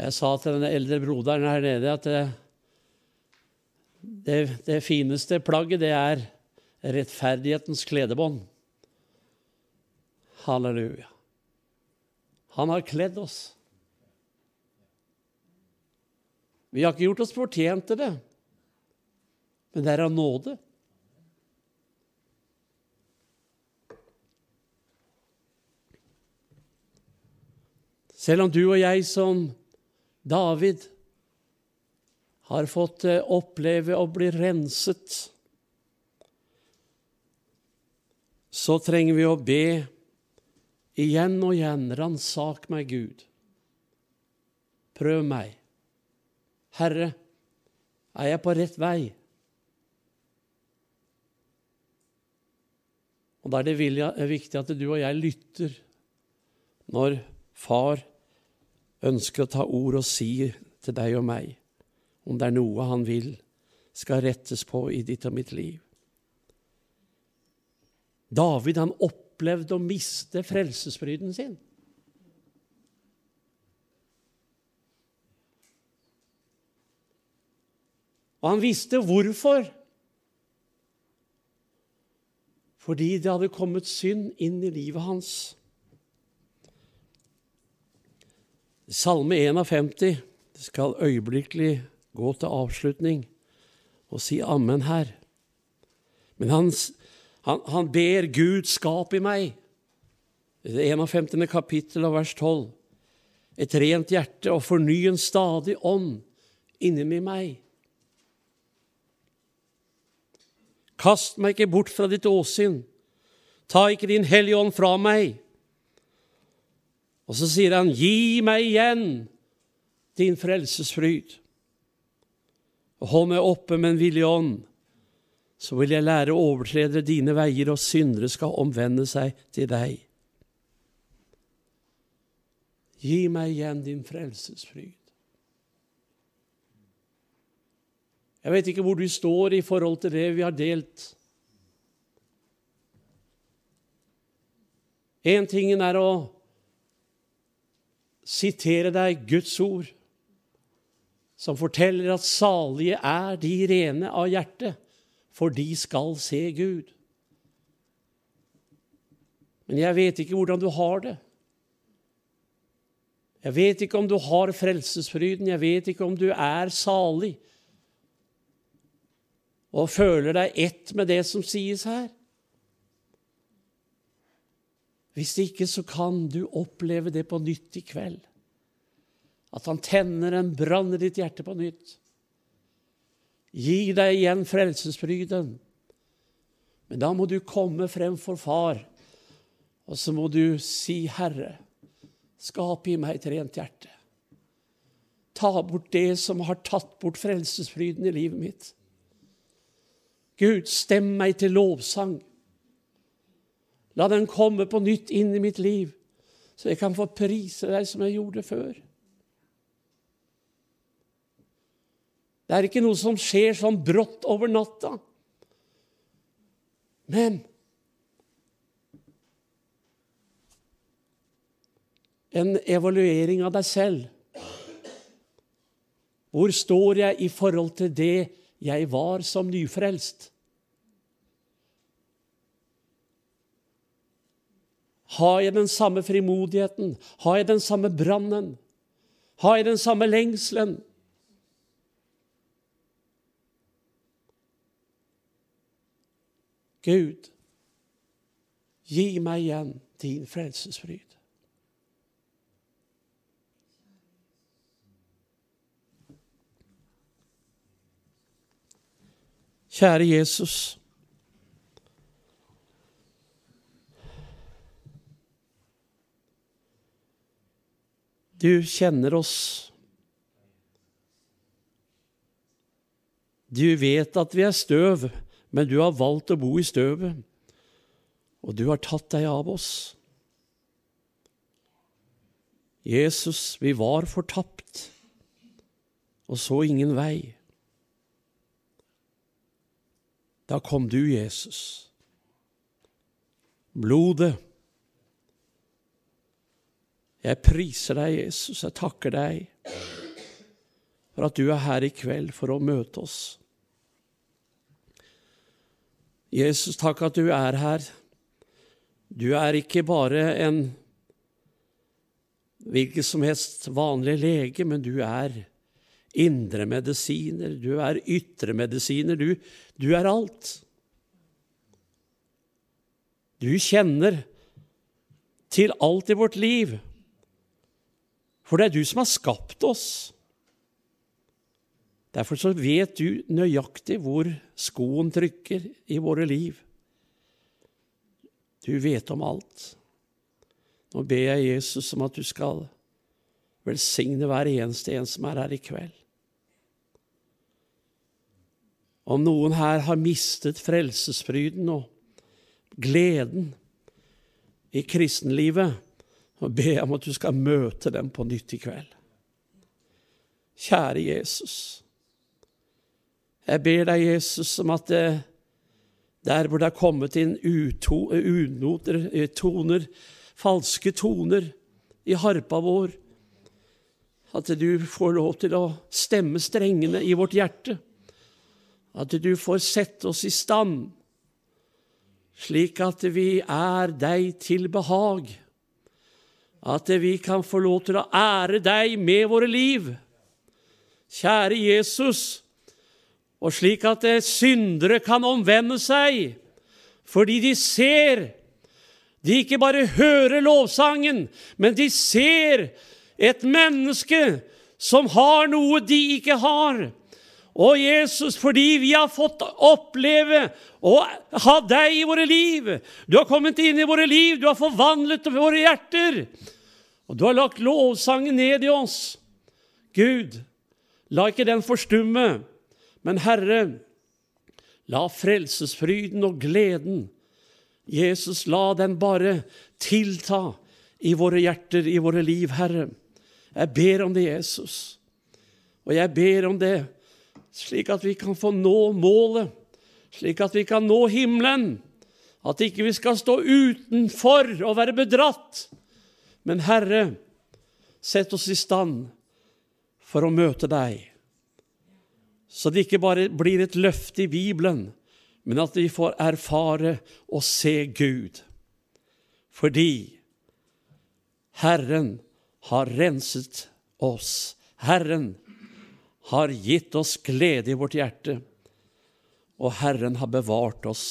Jeg sa til den eldre broderen her nede at det, det, det fineste plagget, det er rettferdighetens kledebånd. Halleluja. Han har kledd oss. Vi har ikke gjort oss fortjent til det, men det er av nåde. Selv om du og jeg som David har fått eh, oppleve å bli renset, så trenger vi å be Igjen og igjen, ransak meg, Gud. Prøv meg. Herre, er jeg på rett vei? Og Da er det viktig at du og jeg lytter når far ønsker å ta ord og si til deg og meg om det er noe han vil skal rettes på i ditt og mitt liv. David han opp opplevd å miste frelsesfryden sin. Og han visste hvorfor. Fordi det hadde kommet synd inn i livet hans. Salme 51 det skal øyeblikkelig gå til avslutning og si ammen her. Men hans han, han ber Gud skap i meg. Det 51. kapittel av vers 12. Et rent hjerte og forny en stadig ånd inni meg. Kast meg ikke bort fra ditt åsyn. Ta ikke din Hellige Ånd fra meg. Og så sier han, gi meg igjen din frelsesfryd. Hold meg oppe med en villig ånd så vil jeg lære overtredere dine veier, og syndere skal omvende seg til deg. Gi meg igjen din frelsesfryd. Jeg vet ikke hvor du står i forhold til det vi har delt. Én ting er å sitere deg Guds ord, som forteller at salige er de rene av hjertet for de skal se Gud. Men jeg vet ikke hvordan du har det. Jeg vet ikke om du har frelsesfryden, jeg vet ikke om du er salig og føler deg ett med det som sies her. Hvis ikke, så kan du oppleve det på nytt i kveld. At han tenner en brann i ditt hjerte på nytt. Gi deg igjen frelsesfryden. Men da må du komme frem for far, og så må du si, Herre, skap i meg et rent hjerte. Ta bort det som har tatt bort frelsesfryden i livet mitt. Gud, stem meg til lovsang. La den komme på nytt inn i mitt liv, så jeg kan få prise deg som jeg gjorde før. Det er ikke noe som skjer sånn brått over natta. Men en evaluering av deg selv. Hvor står jeg i forhold til det jeg var som nyfrelst? Har jeg den samme frimodigheten? Har jeg den samme brannen? Har jeg den samme lengselen? Gud, gi meg igjen din frelsesfryd. Kjære Jesus. Du kjenner oss. Du vet at vi er støv men du har valgt å bo i støvet, og du har tatt deg av oss. Jesus, vi var fortapt og så ingen vei. Da kom du, Jesus. Blodet. Jeg priser deg, Jesus, jeg takker deg for at du er her i kveld for å møte oss. Jesus, takk at du er her. Du er ikke bare en hvilken som helst vanlig lege, men du er indre medisiner, du er ytremedisiner, du, du er alt. Du kjenner til alt i vårt liv, for det er du som har skapt oss. Derfor så vet du nøyaktig hvor skoen trykker i våre liv. Du vet om alt. Nå ber jeg Jesus om at du skal velsigne hver eneste en som er her i kveld. Om noen her har mistet frelsesfryden og gleden i kristenlivet, så ber jeg om at du skal møte dem på nytt i kveld. Kjære Jesus. Jeg ber deg, Jesus, om at det, der hvor det har kommet inn unoter, eh, toner, falske toner i harpa vår, at du får lov til å stemme strengene i vårt hjerte. At du får sette oss i stand, slik at vi er deg til behag. At vi kan få lov til å ære deg med våre liv. Kjære Jesus, og slik at syndere kan omvende seg, fordi de ser. De ikke bare hører lovsangen, men de ser et menneske som har noe de ikke har. Og Jesus, fordi vi har fått oppleve å ha deg i våre liv Du har kommet inn i våre liv, du har forvandlet våre hjerter. Og du har lagt lovsangen ned i oss. Gud, la ikke den forstumme. Men Herre, la frelsesfryden og gleden, Jesus, la den bare tilta i våre hjerter, i våre liv, Herre. Jeg ber om det, Jesus. Og jeg ber om det slik at vi kan få nå målet, slik at vi kan nå himmelen. At ikke vi skal stå utenfor og være bedratt. Men Herre, sett oss i stand for å møte deg så det ikke bare blir et løfte i Bibelen, men at vi får erfare og se Gud. Fordi Herren har renset oss. Herren har gitt oss glede i vårt hjerte, og Herren har bevart oss.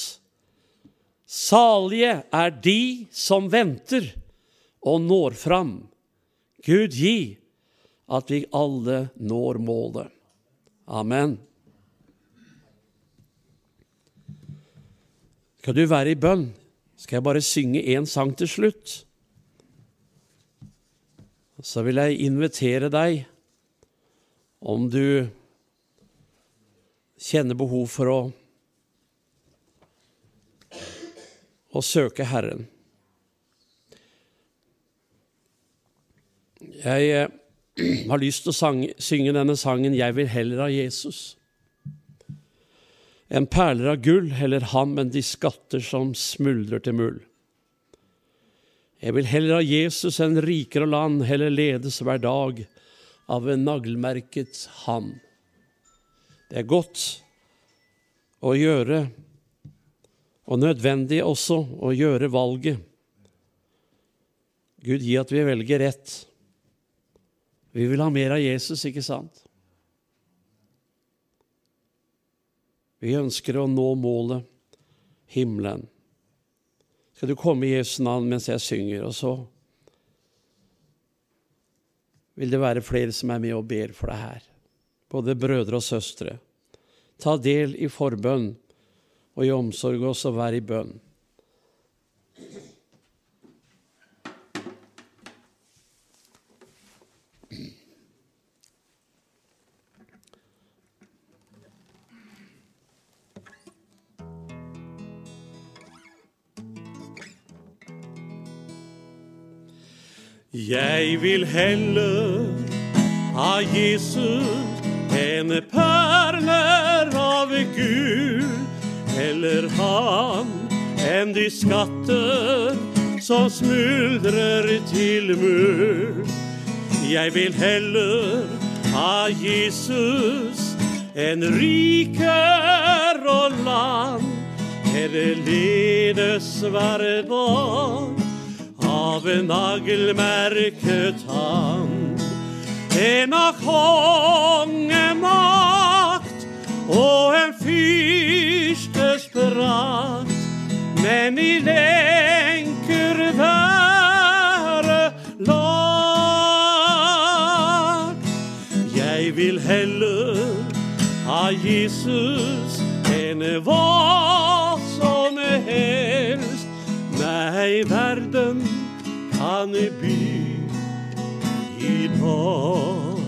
Salige er de som venter og når fram. Gud gi at vi alle når målet. Amen. Skal du være i bønn, skal jeg bare synge én sang til slutt. Så vil jeg invitere deg, om du kjenner behov for å, å søke Herren. Jeg eh, har lyst til å synge denne sangen 'Jeg vil heller ha Jesus'. En perler av gull heller han enn de skatter som smuldrer til muld. Jeg vil heller ha Jesus enn rikere land, heller ledes hver dag av en naglmerket ham. Det er godt å gjøre, og nødvendig også å gjøre valget. Gud gi at vi velger rett. Vi vil ha mer av Jesus, ikke sant? Vi ønsker å nå målet himmelen. Skal du komme i Jesu navn mens jeg synger, og så vil det være flere som er med og ber for deg her, både brødre og søstre. Ta del i forbønn og i omsorg, og også vær i bønn. Jeg vil heller ha Jesus enn perler av gull, heller han enn de skatter som smuldrer til muld. Jeg vil heller ha Jesus enn riker og land, Her ledes hver dag av en nagelmerket hand. En av kongemakt og en fyrstes prakt, men i lenker være lagt. Jeg vil heller ha Jesus enn hva kan by i dag.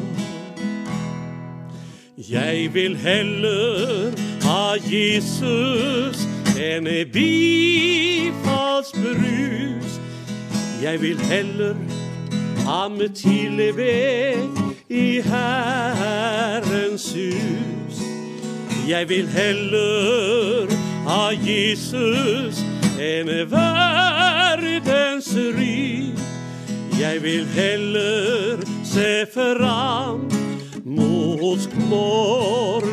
Jeg vil heller ha Jesus enn bifallsbrus. Jeg vil heller ha med tilbe i Herrens hus. Jeg vil heller ha Jesus enn verdens rik. Jeg vil heller se fram mot morgengry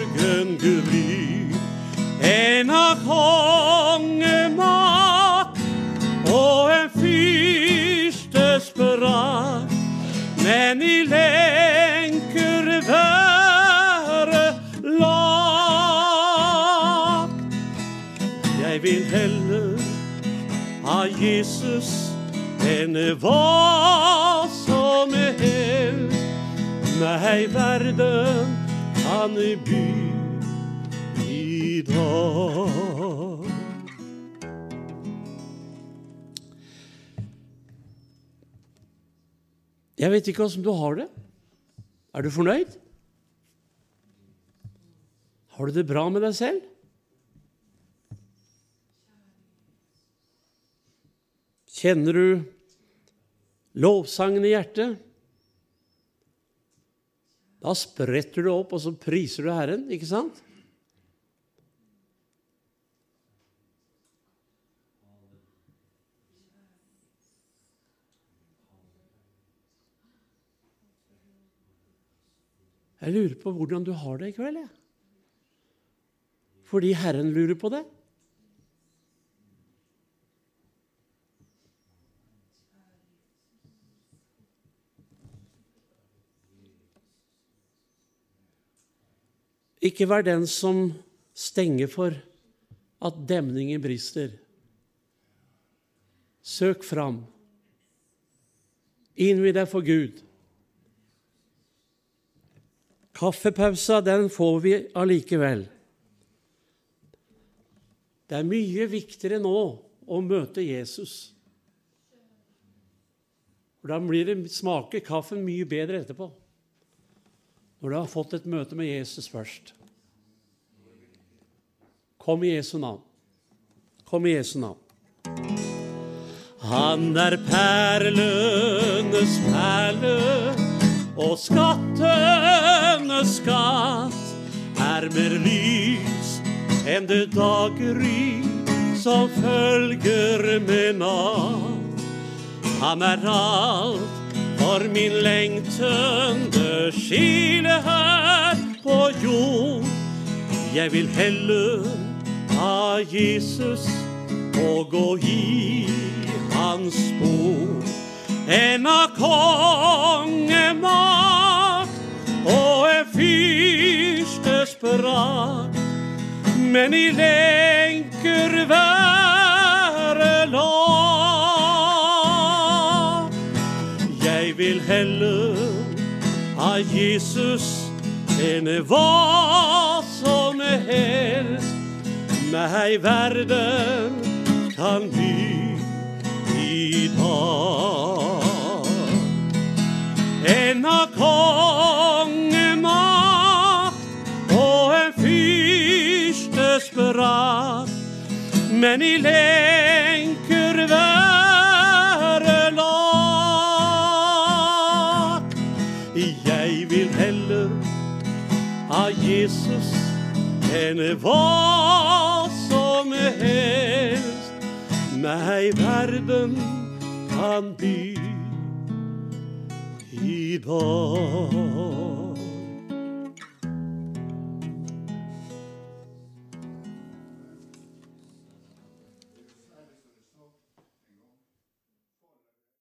enn av kongemakt og en fyrstes prakt, men i lenker være lagt. Jeg vil heller ha Jesus enn hva som helst. Nei, verden kan by i dag. Jeg vet ikke åssen du har det. Er du fornøyd? Har du det bra med deg selv? Kjenner du lovsangen i hjertet? Da spretter du opp, og så priser du Herren, ikke sant? Jeg lurer på hvordan du har det i kveld, jeg. Fordi Herren lurer på det. Ikke vær den som stenger for at demningen brister. Søk fram. Innvi deg for Gud. Kaffepausa, den får vi allikevel. Det er mye viktigere nå å møte Jesus. For Da blir det, smaker kaffen mye bedre etterpå. Når du har fått et møte med Jesus først. Kom i Jesu navn. Kom i Jesu navn. Han er perlenes perle og skattenes skatt. Er mer lys enn det daggry som følger med natt. Han er alt for min lengtende skile her på jord. Jeg vil heller ha Jesus og gå i hans spor En av kongemakt og en fyrstes prakt, men i lenker være Jeg av Jesus henne hva som helst Nei, verden kan by i dag. En av kongemakt og en fyrstes brakt, men i lenker være enn hva som helst meg verden kan by i dag.